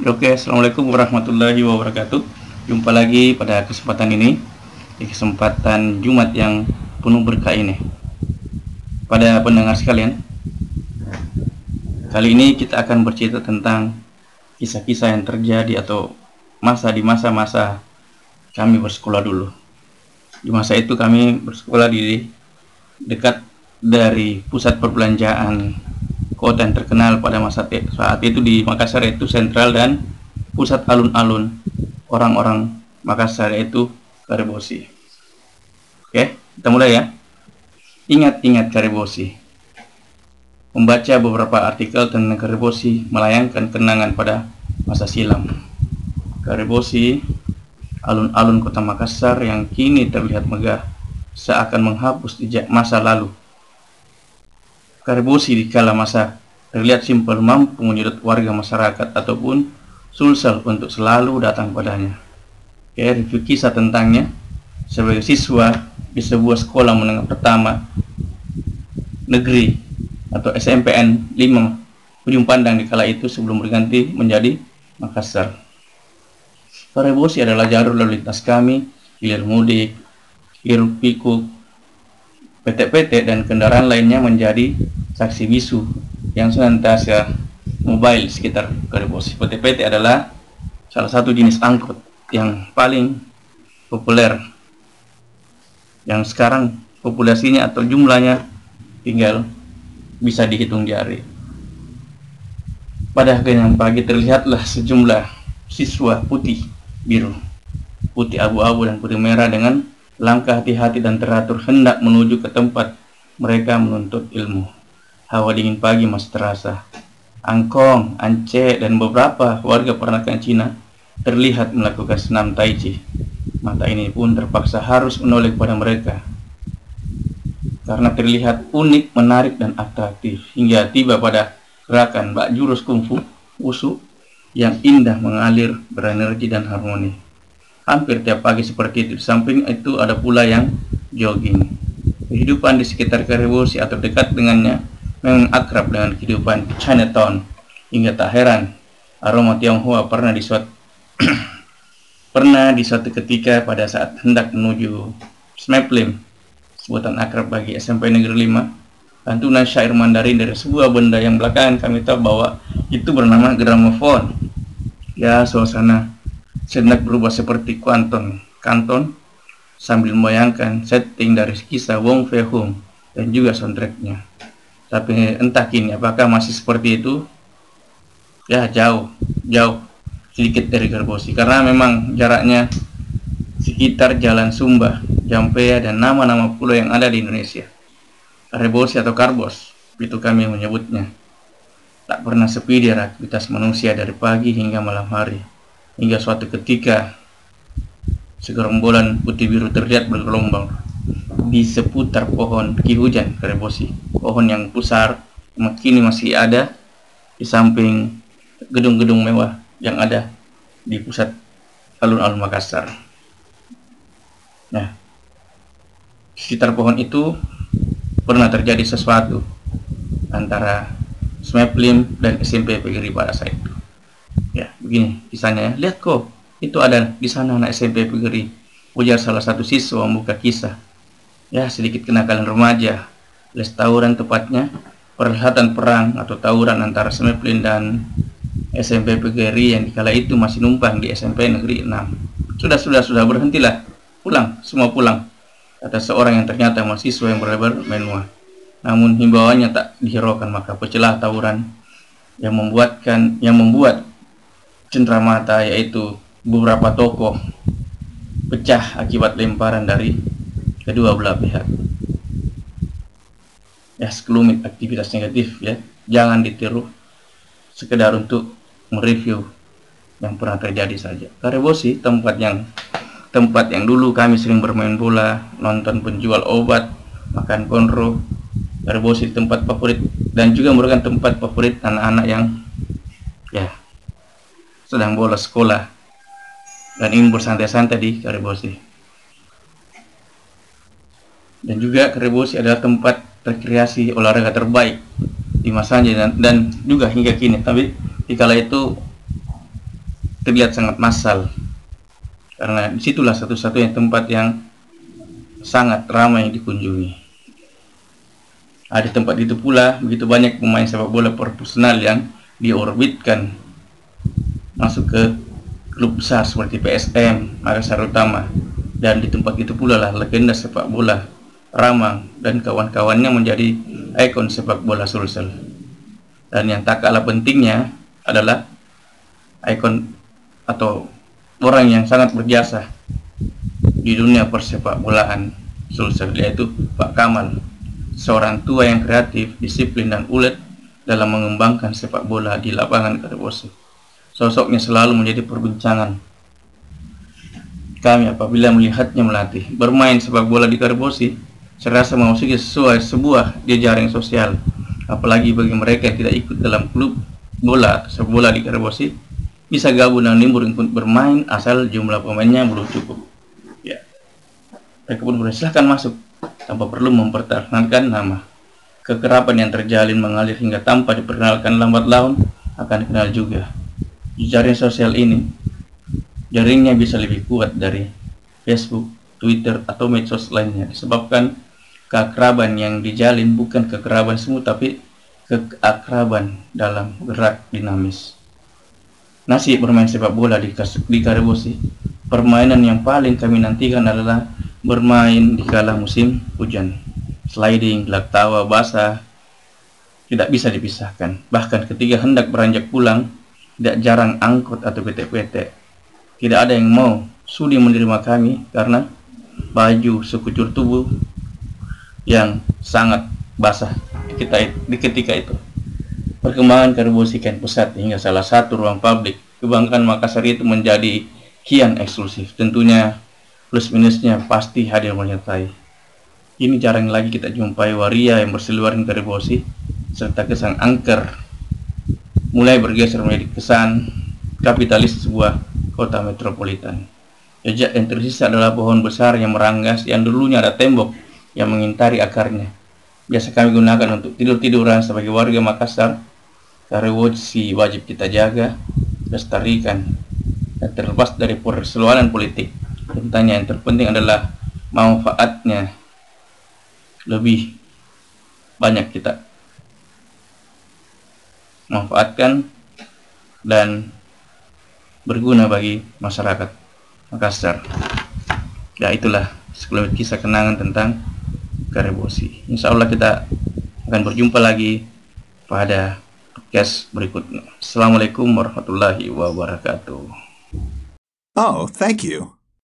Oke, Assalamualaikum warahmatullahi wabarakatuh. Jumpa lagi pada kesempatan ini Di kesempatan Jumat yang penuh berkah ini. Pada pendengar sekalian Kali ini kita akan bercerita tentang Kisah-kisah yang terjadi atau Masa di masa-masa Kami bersekolah dulu. Di masa itu kami bersekolah di Dekat dari pusat perbelanjaan kota yang terkenal pada masa saat itu di Makassar itu sentral dan pusat alun-alun orang-orang Makassar yaitu Karebosi. Oke, kita mulai ya. Ingat-ingat Karebosi. Membaca beberapa artikel tentang Karebosi melayangkan kenangan pada masa silam. Karebosi, alun-alun kota Makassar yang kini terlihat megah, seakan menghapus jejak masa lalu Karibosi di kala masa terlihat simpel mampu menyedot warga masyarakat ataupun sulsel untuk selalu datang padanya. Oke, review kisah tentangnya sebagai siswa di sebuah sekolah menengah pertama negeri atau SMPN 5 ujung pandang di kala itu sebelum berganti menjadi Makassar. Karibosi adalah jalur lalu lintas kami, hilir mudik, hiruk pikuk, PT-PT dan kendaraan lainnya menjadi saksi bisu yang senantiasa mobile sekitar Karibosi. PT-PT adalah salah satu jenis angkut yang paling populer yang sekarang populasinya atau jumlahnya tinggal bisa dihitung jari. Pada kenyang pagi terlihatlah sejumlah siswa putih biru, putih abu-abu dan putih merah dengan Langkah hati-hati dan teratur hendak menuju ke tempat mereka menuntut ilmu. Hawa dingin pagi masih terasa. Angkong, Ance, dan beberapa warga peranakan Cina terlihat melakukan senam tai chi. Mata ini pun terpaksa harus menoleh pada mereka karena terlihat unik, menarik, dan atraktif hingga tiba pada gerakan bak jurus kungfu, wushu yang indah mengalir berenergi dan harmoni. Hampir tiap pagi seperti itu. Di samping itu ada pula yang jogging. Kehidupan di sekitar Karibosi atau dekat dengannya memang akrab dengan kehidupan Chinatown. Hingga tak heran, aroma Tionghoa pernah di suatu pernah di suatu ketika pada saat hendak menuju Smeplim, sebutan akrab bagi SMP Negeri 5, lantunan syair Mandarin dari sebuah benda yang belakangan kami tahu bahwa itu bernama gramofon. Ya, suasana sejenak berubah seperti kuanton kanton sambil membayangkan setting dari kisah Wong Fei Hung dan juga soundtracknya. Tapi entah kini apakah masih seperti itu? Ya jauh, jauh sedikit dari Garbosi karena memang jaraknya sekitar Jalan Sumba, Jampea dan nama-nama pulau yang ada di Indonesia. Karebosi atau Karbos, itu kami menyebutnya. Tak pernah sepi di aktivitas manusia dari pagi hingga malam hari hingga suatu ketika segerombolan putih biru terlihat bergelombang di seputar pohon ki hujan kerebosi pohon yang besar kini masih ada di samping gedung-gedung mewah yang ada di pusat alun-alun Makassar. Nah, di sekitar pohon itu pernah terjadi sesuatu antara Smeplim dan SMP PGRI pada. Ya, begini kisahnya ya. Lihat kok, itu ada di sana anak SMP Pegeri. Ujar salah satu siswa membuka kisah. Ya, sedikit kenakalan remaja. Les tawuran tepatnya, perhelatan perang atau tawuran antara Semeplin dan SMP Pegeri yang dikala itu masih numpang di SMP Negeri 6. Sudah, sudah, sudah, berhentilah. Pulang, semua pulang. Kata seorang yang ternyata mahasiswa yang berlebar menua. Namun himbauannya tak dihiraukan maka pecelah tawuran yang membuatkan yang membuat mata yaitu beberapa tokoh pecah akibat lemparan dari kedua belah pihak. Ya, sekelumit aktivitas negatif ya. Jangan ditiru sekedar untuk mereview yang pernah terjadi saja. Karebosi tempat yang tempat yang dulu kami sering bermain bola, nonton penjual obat, makan konro. Karebosi tempat favorit dan juga merupakan tempat favorit anak-anak yang ya sedang bolos sekolah dan ingin bersantai-santai di Karibosi. Dan juga Karibosi adalah tempat rekreasi olahraga terbaik di masanya dan, dan juga hingga kini. Tapi di kala itu terlihat sangat massal karena di situlah satu-satunya tempat yang sangat ramai dikunjungi. Ada tempat itu pula begitu banyak pemain sepak bola profesional yang diorbitkan masuk ke klub besar seperti PSM, Makassar Utama dan di tempat itu pula lah legenda sepak bola Ramang dan kawan-kawannya menjadi ikon sepak bola Sulsel. Dan yang tak kalah pentingnya adalah ikon atau orang yang sangat berjasa di dunia persepak bolaan Sulsel yaitu Pak Kamal, seorang tua yang kreatif, disiplin dan ulet dalam mengembangkan sepak bola di lapangan Karebosi. Sosoknya selalu menjadi perbincangan. Kami apabila melihatnya melatih bermain sepak bola di Karebosi serasa memasuki sesuai sebuah jejaring sosial. Apalagi bagi mereka yang tidak ikut dalam klub bola sepak bola di Karabosi bisa gabung dan limbur ikut bermain asal jumlah pemainnya belum cukup. Ya. Mereka pun boleh silahkan masuk tanpa perlu mempertahankan nama. Kekerapan yang terjalin mengalir hingga tanpa diperkenalkan lambat laun akan dikenal juga jejaring sosial ini jaringnya bisa lebih kuat dari Facebook, Twitter, atau medsos lainnya disebabkan keakraban yang dijalin bukan kekeraban semua tapi keakraban dalam gerak dinamis. Nasib bermain sepak bola di, di Karibosi, permainan yang paling kami nantikan adalah bermain di kala musim hujan. Sliding, gelak tawa, basah, tidak bisa dipisahkan. Bahkan ketika hendak beranjak pulang, tidak jarang angkot atau PT-PT. Tidak ada yang mau sudi menerima kami karena baju sekucur tubuh yang sangat basah kita, di ketika itu. Perkembangan karbosi pusat hingga salah satu ruang publik kebanggaan Makassar itu menjadi kian eksklusif. Tentunya plus minusnya pasti hadir menyertai. Ini jarang lagi kita jumpai waria yang berseluaran karbosi serta kesan angker mulai bergeser menjadi kesan kapitalis sebuah kota metropolitan. Jejak yang tersisa adalah pohon besar yang meranggas yang dulunya ada tembok yang mengintari akarnya. Biasa kami gunakan untuk tidur-tiduran sebagai warga Makassar. Karewoci wajib kita jaga, lestarikan, dan terlepas dari perseluaran politik. Tentangnya yang terpenting adalah manfaatnya lebih banyak kita manfaatkan dan berguna bagi masyarakat Makassar. Ya itulah sekelumit kisah kenangan tentang Karebosi. Insya Allah kita akan berjumpa lagi pada podcast berikutnya. Assalamualaikum warahmatullahi wabarakatuh. Oh, thank you.